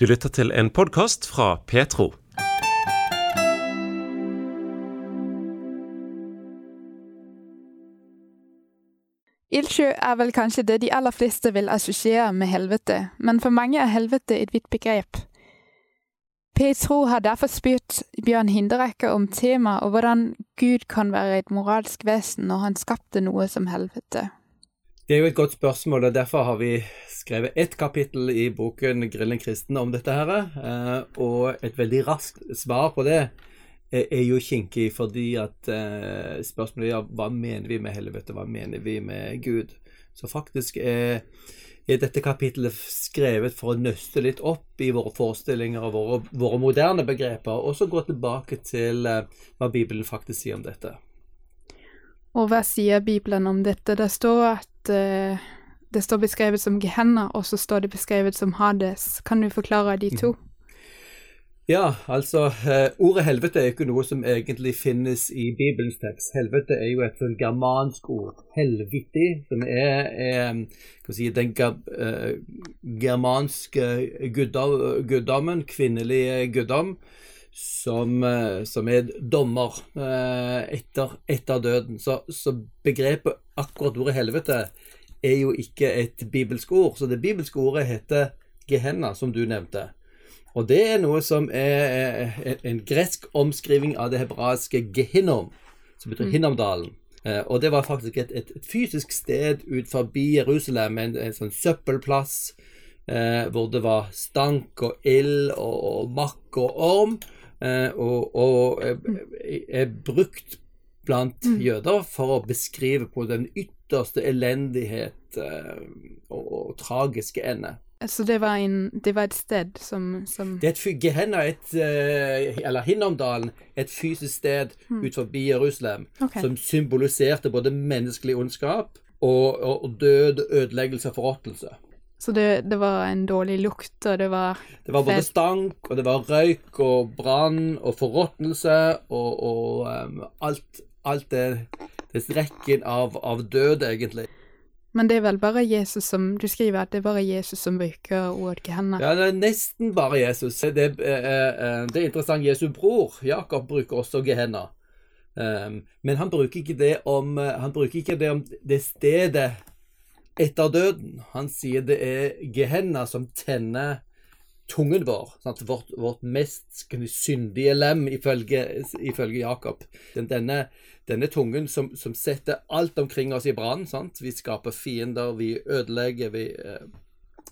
Du lytter til en podkast fra Petro. Ildsjø er vel kanskje det de aller fleste vil assosiere med helvete, men for mange er helvete et vidt begrep. Petro har derfor spurt Bjørn Hinderekke om temaet og hvordan Gud kan være et moralsk vesen når han skapte noe som helvete. Det er jo et godt spørsmål, og derfor har vi skrevet ett kapittel i boken 'Grillen kristen' om dette her. eh, Og et veldig raskt svar på det er jo kinkig, fordi at eh, spørsmålet er hva mener vi med helvete, hva mener vi med Gud? Så faktisk er dette kapittelet skrevet for å nøste litt opp i våre forestillinger og våre, våre moderne begreper, og så gå tilbake til eh, hva Bibelen faktisk sier om dette. Og hva sier Bibelen om dette? Det står at uh, det står beskrevet som Gehenna, og så står det beskrevet som Hades. Kan du forklare de to? Ja, altså eh, Ordet helvete er ikke noe som egentlig finnes i Bibelens tekst. Helvete er jo et sånn germansk ord. Helviti, som er, er si, den eh, germanske guddommen, kvinnelige guddom, som, eh, som er dommer eh, etter, etter døden. Så, så begrepet akkurat ordet helvete er jo ikke et bibelsk ord. Så det bibelske ordet heter Gehenna, som du nevnte. Og det er noe som er en gresk omskriving av det hebraiske gehinnom, som betyr Hinnomdalen. Eh, og det var faktisk et, et, et fysisk sted ut forbi Jerusalem, en, en sånn søppelplass, eh, hvor det var stank og ild og, og makk og orm, eh, og, og er, er brukt blant jøder for å beskrive på den ytterste elendighet eh, og, og tragiske ende. Så det var, en, det var et sted som, som Det er et Gehenna, et, eh, eller Hinnomdalen, et fysisk sted ut forbi Jerusalem, okay. som symboliserte både menneskelig ondskap og, og død, ødeleggelse og forråtnelse. Så det, det var en dårlig lukt, og det var Det var både stank, og det var røyk og brann og forråtnelse og, og um, alt, alt det, det rekken av, av død, egentlig. Men det er vel bare Jesus som Du skriver at det er bare Jesus som bruker ordet Gehenna. Ja, det er nesten bare Jesus. Det, eh, eh, det er interessant. Jesu bror Jakob bruker også Gehenna. Um, men han bruker ikke det om eh, Han bruker ikke det om det stedet etter døden. Han sier det er Gehenna som tenner tungen vår. Sant? Vårt, vårt mest syndige lem, ifølge, ifølge Jakob. Den, denne, denne tungen som, som setter alt omkring oss i brann. Vi skaper fiender, vi ødelegger, vi eh,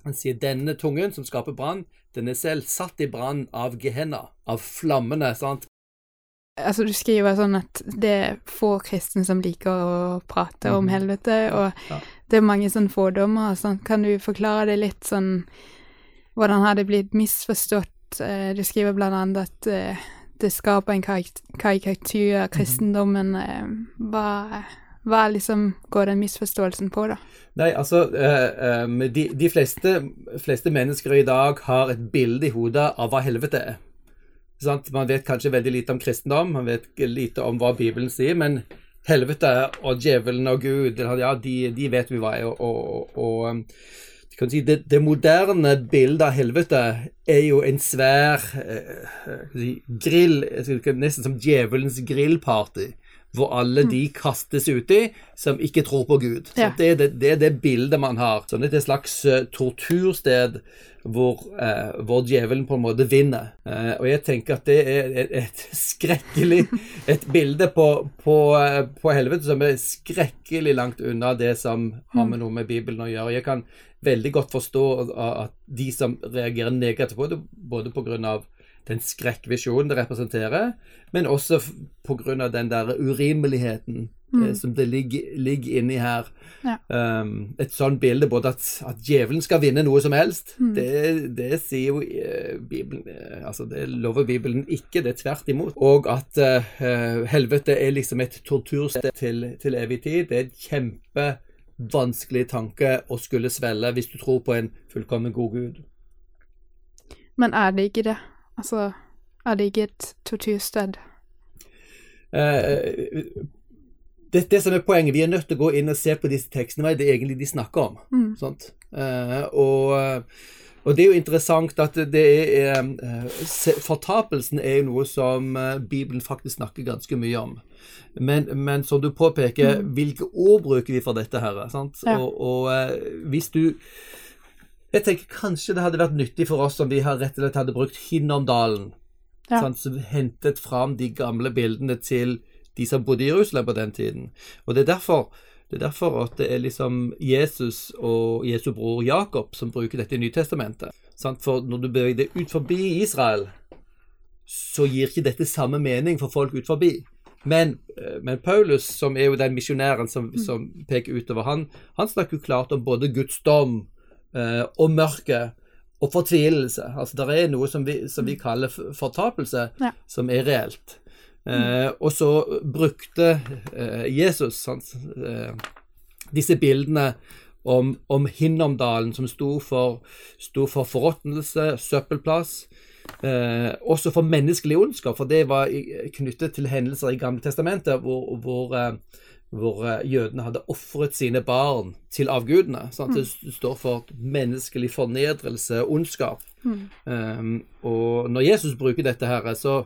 Han sier denne tungen som skaper brann, den er selv satt i brann av Gehenna, av flammene. sant? Altså, du skriver sånn at det er få kristne som liker å prate om Mhm. helvete, og Ja. Det er mange sånne fordommer og sånn. Kan du forklare det litt sånn Hvordan har det blitt misforstått? Eh, Du skriver blant annet at eh, det skaper en karik- karikatur av kristendommen. Eh, Hva, hva liksom går den misforståelsen på, da? Nei, altså De, de fleste, fleste mennesker i dag har et bilde i hodet av hva helvete er. Man vet kanskje veldig lite om kristendom, man vet lite om hva Bibelen sier, men helvete og djevelen og Gud, ja, de, de vet vi hva er. Og, og, og um, si, det, det moderne bildet av helvete er jo en svær eh, si, grill, nesten som djevelens grillparty, hvor alle de kastes uti som ikke tror på Gud. Så Ja. det, er det, det er det bildet man har. Sånn et slags eh, tortursted hvor, eh, hvor djevelen på en måte vinner. Eh, og jeg tenker at det er et, et skrekkelig Et bilde på, på, eh, på helvete som er skrekkelig langt unna det som har med noe med Bibelen å gjøre. Jeg kan veldig godt forstå at de som reagerer negativt på det, både pga. Den skrekkvisjonen det representerer, men også pga. den der urimeligheten eh, som det ligger, ligger inni her. Ja. Um, et sånt bilde, både at, at djevelen skal vinne noe som helst, det, det sier jo eh, Bibelen eh, Altså, det lover Bibelen ikke, det er tvert imot. Og at eh, helvete er liksom et tortursted til, til evig tid. Det er et kjempevanskelig tanke å skulle svelge hvis du tror på en fullkommen god gud. Men er det ikke det? Altså, er det ikke et tortursted? Eh, det, det som er poenget, vi er nødt til å gå inn og se på disse tekstene, hva er det egentlig de snakker om. Mm. Eh, og Og det er jo interessant at det er eh, Fortapelsen er jo noe som eh, Bibelen faktisk snakker ganske mye om. Men, men som du påpeker, mm. hvilke ord bruker vi for dette her? Sant? Ja. Og, og eh, hvis du Jeg tenker kanskje det hadde vært nyttig for oss om vi rett og slett hadde brukt Hinnomdalen. Ja. Sånn, Som hentet fram de gamle bildene til de som bodde i Jerusalem på den tiden. Og det er derfor det er derfor at det er liksom Jesus og Jesu bror Jakob som bruker dette i Nytestamentet. For når du beveger deg ut forbi Israel, så gir ikke dette samme mening for folk ut forbi. Men, eh, men Paulus, som er jo den misjonæren som, mm. som, peker utover, han, han snakker jo klart om både Guds dom og mørke og fortvilelse. Altså Det er noe som vi, som vi mm. kaller fortapelse, ja. som er reelt. Eh, og så brukte eh, Jesus sant, eh, disse bildene om, om Hinnomdalen, som sto for, sto for forråtnelse, søppelplass. Eh, også for menneskelig ondskap, for det var knyttet til hendelser i Gamle testamentet hvor, hvor, eh, hvor eh, jødene hadde ofret sine barn til avgudene. Sant? Mm. Det står for menneskelig fornedrelse, ondskap. Mm. Um, og når Jesus bruker dette her, så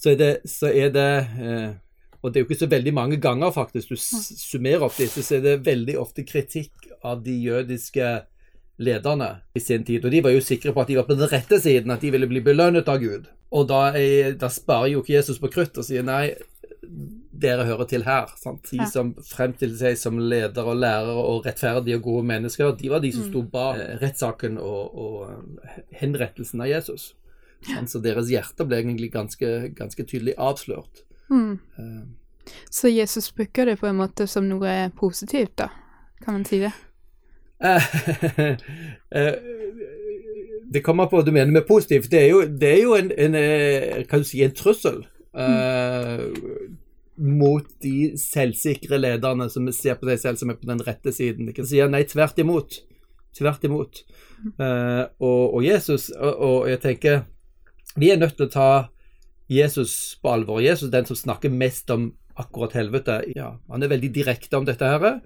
så er det, så er det uh, Og det er jo ikke så veldig mange ganger, faktisk, du summerer opp disse, så er det veldig ofte kritikk av de jødiske lederne i sin tid. Og de var jo sikre på at de var på den rette siden, at de ville bli belønnet av Gud. Og da, er, da sparer jo ikke Jesus på krutt og sier nei, dere hører til her. Sant? De som fremstilte seg som ledere og lærere og rettferdige og gode mennesker, de var de som mm. sto bak eh, rettssaken og, og eh, henrettelsen av Jesus. Så deres hjerte ble egentlig ganske, ganske tydelig avslørt. Mm. Uh, så Jesus bruker det på en måte som noe positivt, da? Kan man si det? det kommer på hva du mener med positivt. Det er jo, det er jo en, en, eh, kan du si, en trussel. Uh, mot de selvsikre lederne som ser på seg selv som er på den rette siden. De kan si nei, tvert imot. Tvert imot. Uh, og, og, Jesus, og, og, jeg tenker vi er nødt til å ta Jesus på alvor. Jesus den som snakker mest om akkurat helvete. Ja, han er veldig direkte om dette her.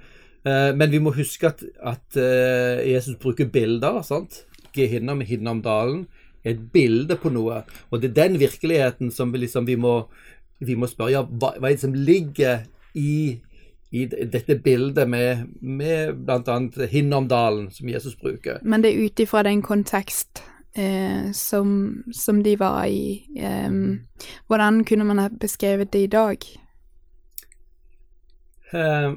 Uh, men vi må huske at, at uh, Jesus bruker bilder. sant? Gehinnom, Hinnom dalen. et bilde på noe. Og det er den virkeligheten som vi, liksom, vi, må, vi må, spørre ja, hva, hva er det som ligger i, i dette bildet med, med bl.a. Hinnomdalen, som Jesus bruker. Men det er ut ifra den kontekst eh, som, som, de var i. Eh, hvordan kunne man ha beskrevet det i dag? Eh,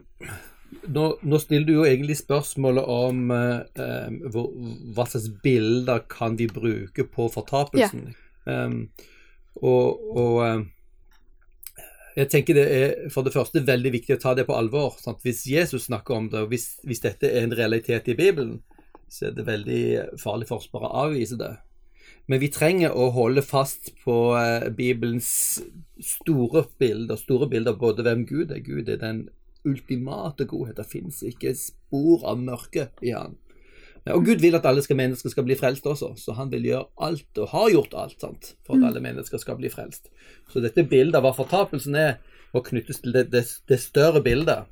nå, nå, stiller du jo egentlig spørsmålet om eh, hvor, hva slags bilder kan vi bruke på fortapelsen. Ja. og, og jeg tenker det er for det første veldig viktig å ta det på alvor. Sant? Hvis Jesus snakker om det, og hvis, hvis, dette er en realitet i Bibelen, så er det veldig farlig for oss bare å avvise det. Men vi trenger å holde fast på uh, Bibelens store bilder, store bilder både hvem Gud er. Gud er den ultimate godhet. Det fins ikke spor av mørke i han. Og Gud vil at alle skal, mennesker skal bli frelst også, så han vil gjøre alt, og har gjort alt, sant, for at mm. alle mennesker skal bli frelst. Så dette bildet av hva fortapelsen er, må knyttes til det, det, det større bildet.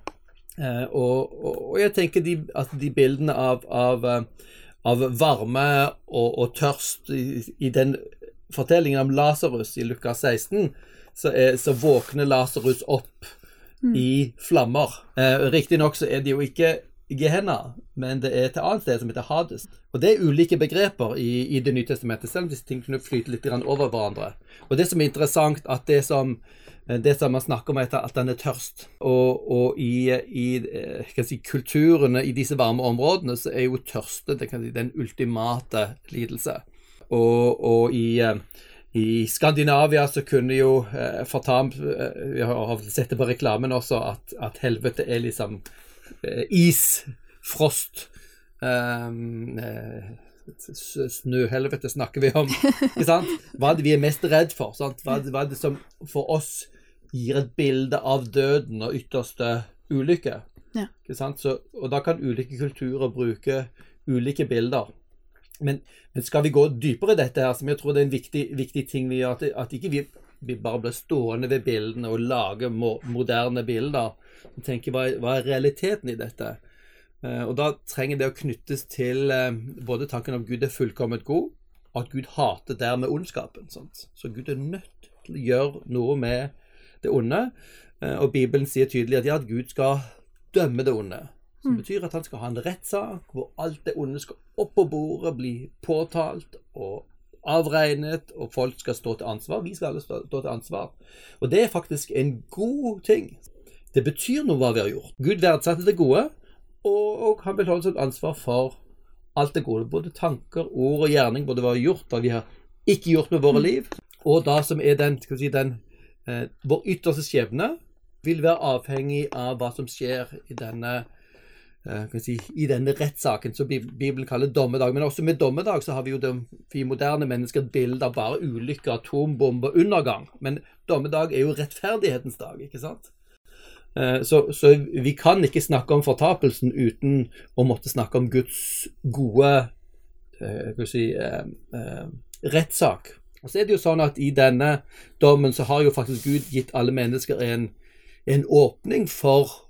Eh, og, og, og, jeg tenker de, at de bildene av, av, eh, av varme og, og tørst i, i, den fortellingen om Lasarus i Lukas 16, så, er, så våkner Lasarus opp mm. i flammer. Eh, Riktignok så er det jo ikke Gehenna, men det er et annet sted som heter Hades. Og det er ulike begreper i, i Det nye testamentet, selv om disse tingene kunne flyte litt over hverandre. Og det som er interessant, at det som Eh, det som man snakker om, er at den er tørst. Og, og i, i eh, si, kulturene i disse varme områdene så er jo tørste si, den ultimate lidelse. Og, og i, eh, i, Skandinavia så kunne jo eh, Vi har sett det på reklamen også, at, at helvete er liksom is, frost um, eh, Snøhelvete snakker vi om. ikke sant? Hva er det vi er mest redd for? Sant? Hva, er det, hva er det som for oss gir et bilde av døden og ytterste ulykke. Ja. Så, og da kan ulike kulturer bruke ulike bilder. Men, men, skal vi gå dypere i dette, her, som jeg tror det er en viktig, viktig ting vi gjør, at, at ikke vi, vi bare blir stående ved bildene og lage mo, moderne bilder. og tenke hva, hva, er realiteten i dette? Eh, og da trenger det å knyttes til eh, både tanken om Gud er fullkomment god, og at Gud hater dermed ondskapen. Sant? Så Gud er nødt til å gjøre noe med det onde. Eh, og Bibelen sier tydelig at ja, at Gud skal dømme det onde. Som betyr at han skal ha en rettssak hvor alt det onde skal opp på bordet, bli påtalt og avregnet, og folk skal stå til ansvar. Vi skal alle stå, stå til ansvar. Og det er faktisk en god ting. Det betyr noe hva vi har gjort. Gud verdsetter det gode, og, og han vil holde seg ansvar for alt det gode. Både tanker, ord og gjerning, både hva vi har gjort, hva vi har ikke gjort med våre liv, og da som er den, skal vi si, den eh, vår ytterste skjebne, vil være avhengig av hva som skjer i denne si, i denne rettssaken som Bibelen kaller dommedag. Men også med dommedag så har vi jo det, vi moderne mennesker bilder bare ulykker, atombomber, undergang. Men dommedag er jo rettferdighetens dag, ikke sant? Eh, så, så, vi kan ikke snakke om fortapelsen uten å måtte snakke om Guds gode eh, si, eh, eh, rettssak. Og så er det jo sånn at I denne dommen så har jo faktisk Gud gitt alle mennesker en, en åpning for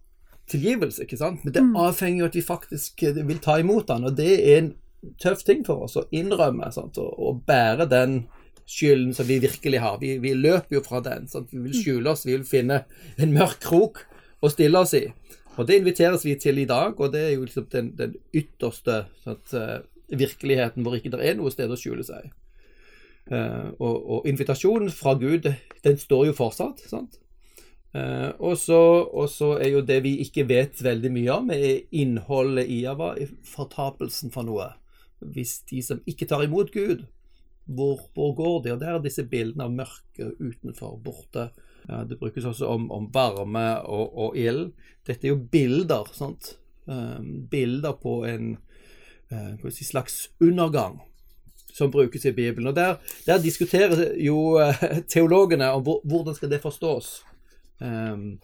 tilgivelse. ikke sant? Men det mm. avhenger jo at vi faktisk eh, vil ta imot den, og det er en tøff ting for oss å innrømme sant? Og, og bære den skylden som vi virkelig har. Vi, vi løper jo fra den. Sant? Vi vil mm. skjule oss, vi vil finne en mørk krok å stille oss i. Og Det inviteres vi til i dag, og det er jo liksom den, den ytterste sant, uh, virkeligheten hvor ikke det er noe sted å skjule seg. Uh, og, og, invitasjonen fra Gud, den står jo fortsatt. sant? Uh, og, så, er jo det vi ikke vet veldig mye om, er innholdet i er fortapelsen for noe. Hvis de som ikke tar imot Gud, hvor, hvor går de? Og der er disse bildene av mørket utenfor borte. Uh, det brukes også om, om varme og, og, ild. Dette er jo bilder, sant. Um, bilder på en si, slags undergang som brukes i Bibelen. Og Der, der diskuterer jo teologene om hvordan skal det forstås. Um,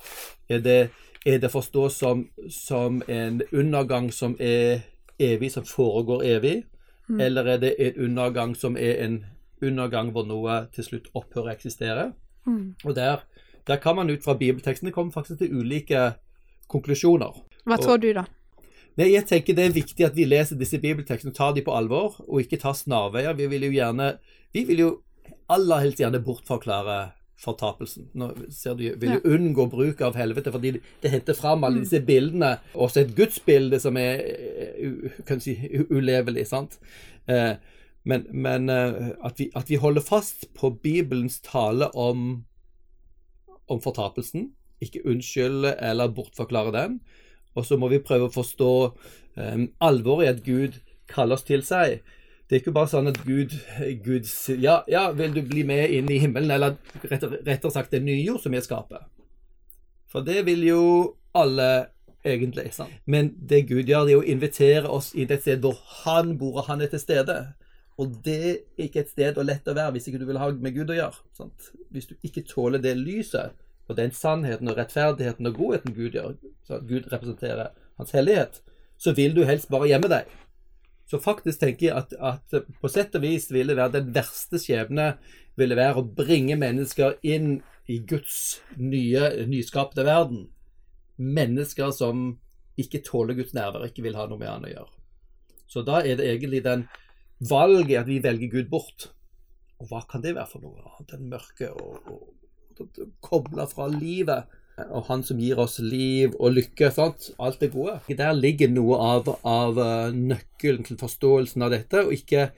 er, det, er det forstå som, som, en undergang som er evig, som foregår evig? Mm. Eller er det en undergang som er en undergang hvor noe til slutt opphører å eksistere? Mm. Og der, der, kan man ut fra bibeltekstene komme faktisk til ulike konklusjoner. Hva tror og, du, da? Nei, jeg tenker Det er viktig at vi leser disse bibeltekstene tar dem på alvor, og ikke tar snarveier. Vi vil jo gjerne Vi vil jo aller helst gjerne bortforklare fortapelsen. Nå ser du, vil du unngå bruk av helvete fordi det henter fram alle mm. disse bildene. Også et gudsbilde som er eh, kan si, ulevelig. sant? Eh, men, men eh, at, vi, at, vi, holder fast på Bibelens tale om, om fortapelsen. Ikke unnskylde eller bortforklare den. Og så må vi prøve å forstå um, alvoret i at Gud kaller oss til seg. Det er ikke bare sånn at Gud, Gud ja, ja, vil du bli med inn i himmelen, eller rettere sagt den nye jord som jeg skaper? For det vil jo alle egentlig. Sant? Men det Gud gjør, det er å invitere oss inn et sted hvor Han bor, og Han er til stede. Og det er ikke et sted og lett å være hvis ikke du vil ha med Gud å gjøre. Sant? Hvis du ikke tåler det lyset og den sannheten og rettferdigheten og godheten Gud gjør, så at Gud representerer Hans hellighet, så vil du helst bare gjemme deg. Så faktisk tenker jeg at, at på sett og vis ville være den verste skjebne ville være å bringe mennesker inn i Guds nye, nyskapte verden. Mennesker som ikke tåler Guds nerver, ikke vil ha noe med han å gjøre. Så da er det egentlig den valget at vi velger Gud bort. Og hva kan det være for noe? Den mørke og, og, og kobla fra livet og Han som gir oss liv og lykke. Sant? Alt det gode. Der ligger noe av, av eh, nøkkelen til forståelsen av dette, og ikke,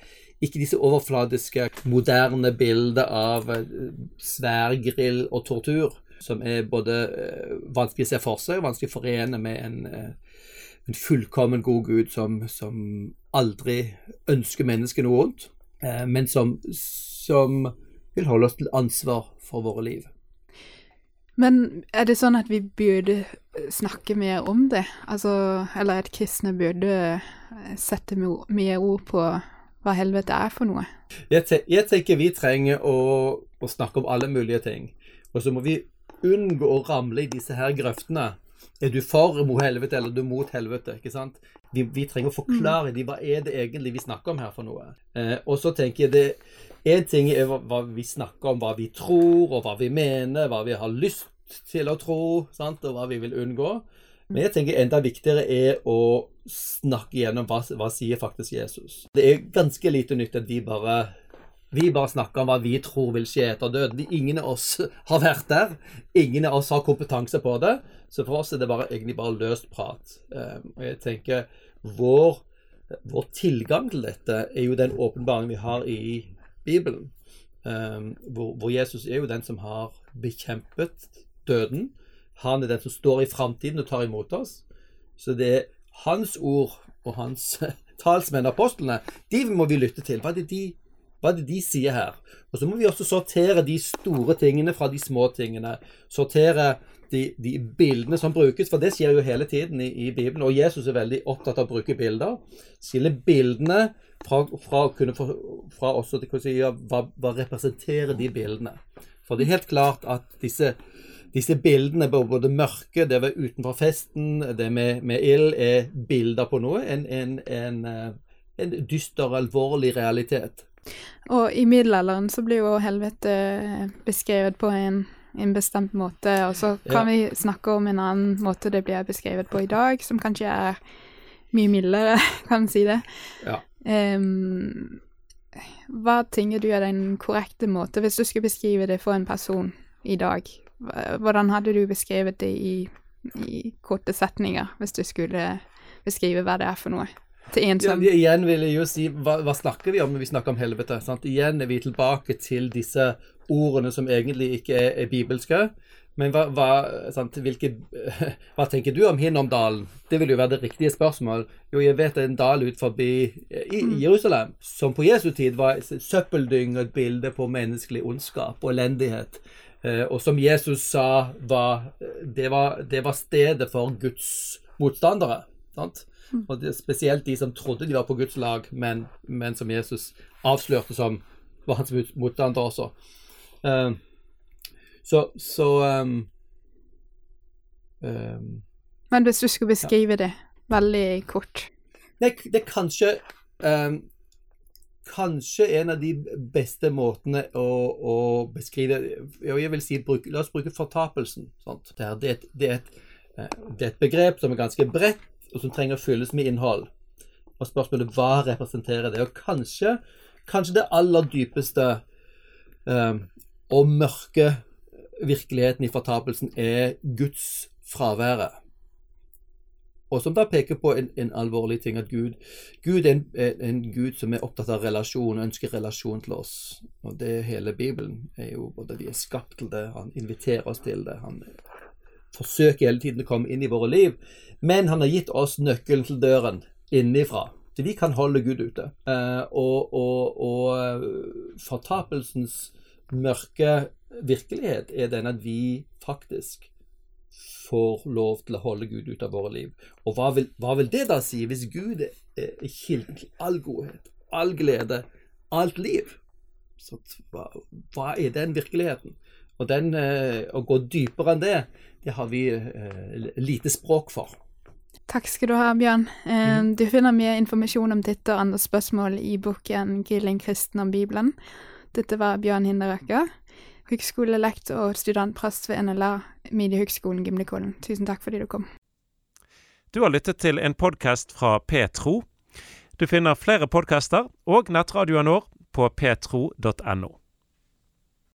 ikke disse overfladiske, moderne bildene av eh, sværgrill og tortur, som er både eh, vanskelig å se for seg og vanskelig å forene med en, en fullkommen god Gud som, som aldri ønsker mennesket noe vondt, men som, som vil holde oss til ansvar for våre liv. Men er det sånn at vi burde snakke mer om det? Altså, eller at kristne burde eh, sette mer ord på hva helvete er for noe? Jeg, te jeg tenker vi trenger å, å, snakke om alle mulige ting. Og så må vi unngå å ramle i disse her grøftene. Er du for mot helvete, eller er du mot helvete? ikke sant? Vi, vi trenger å forklare mm. dem hva er det egentlig vi snakker om her for noe. Eh, og så tenker jeg det Én ting er hva, hva, vi snakker om, hva vi tror, og hva vi mener, hva vi har lyst til å tro, sant? og hva vi vil unngå. Men jeg tenker enda viktigere er å snakke gjennom hva, hva sier faktisk Jesus. Det er ganske lite nytt at vi bare vi bare snakker om hva vi tror vil skje etter døden. Ingen av oss har vært der. Ingen av oss har kompetanse på det. Så for oss er det bare, egentlig bare løst prat. Um, og jeg tenker vår, vår, tilgang til dette er jo den åpenbaringen vi har i Bibelen. Um, hvor, hvor, Jesus er jo den som har bekjempet døden. Han er den som står i framtiden og tar imot oss. Så det er hans ord og hans talsmenn, apostlene, de må vi lytte til. Er det de hva er det de sier her? Og så må vi også sortere de store tingene fra de små tingene. Sortere de, de bildene som brukes, for det skjer jo hele tiden i, i, Bibelen. Og Jesus er veldig opptatt av å bruke bilder. Skille bildene fra, fra, fra også til si, ja, hva, hva representerer de bildene. For det er helt klart at disse disse bildene, både mørke, det ved utenfor festen, det med, med ild, er bilder på noe. En, en, en, eh, en dyster, alvorlig realitet. Og i middelalderen så blir jo helvete beskrevet på en, en bestemt måte, og så kan ja. vi snakke om en annen måte det blir beskrevet på i dag, som kanskje er mye mildere, kan man si det. Ja. Um, hva tenker du er den korrekte måte, hvis du skulle beskrive det for en person i dag? Hvordan hadde du beskrevet det i, i korte setninger, hvis du skulle beskrive hva det er for noe? Til en som ja, Igjen vil jeg jo si, hva, hva, snakker vi om når vi snakker om helvete? Sant? Igjen er vi tilbake til disse ordene som egentlig ikke er, er bibelske. Men hva, hva, hvilke, hva, tenker du om Hinnomdalen? Det vil jo være det riktige spørsmål. Jo, jeg vet det er en dal ut forbi i i Jerusalem, som på Jesu tid var søppeldyng og et bilde på menneskelig ondskap og elendighet. Eh, og som Jesus sa, var, det, var, det var stedet for Guds motstandere. Sant? Mm. Og det, spesielt de som trodde de var på Guds lag, men, men som Jesus avslørte som var hans motstander også. Uh, så, så um, um, Men hvis du skulle beskrive ja. det veldig kort Nei, det er kanskje um, Kanskje en av de beste måtene å, å beskrive Jeg vil si, bruk, La oss bruke fortapelsen. Det er, det, er et, det, er et, eh, det, er et, begrep som er ganske bredt, og som trenger å fylles med innhold. Og spørsmålet hva representerer det? Og kanskje, kanskje det aller dypeste eh, og mørke virkeligheten i fortapelsen er Guds fraværet. Og som da peker på en, en alvorlig ting, at Gud, Gud er en, en, Gud som er opptatt av relasjon, og ønsker relasjon til oss. Og det hele Bibelen er jo både vi er skapt til det, han inviterer oss til det. Han forsøker hele tiden å komme inn i våre liv. Men han har gitt oss nøkkelen til døren innifra. Så vi kan holde Gud ute. Uh, og, og, og eh, fortapelsens mørke virkelighet er den at vi faktisk får lov til å holde Gud ut av våre liv. Og hva vil, hva vil det da si, hvis Gud er kilden til all godhet, all glede, alt liv? Så hva, hva er den virkeligheten? Og den, uh, å gå dypere enn det, det har vi uh, lite språk for. Takk skal du ha, Bjørn. Mm. Du finner mye informasjon om dette og andre spørsmål i boken 'Grilling kristen om Bibelen'. Dette var Bjørn Hinderøkke, høgskolelekt og studentprest ved NLA Mediehøgskolen Gimlekollen. Tusen takk fordi du kom. Du har lyttet til en podkast fra Petro. Du finner flere podkaster og nettradioen vår på petro.no.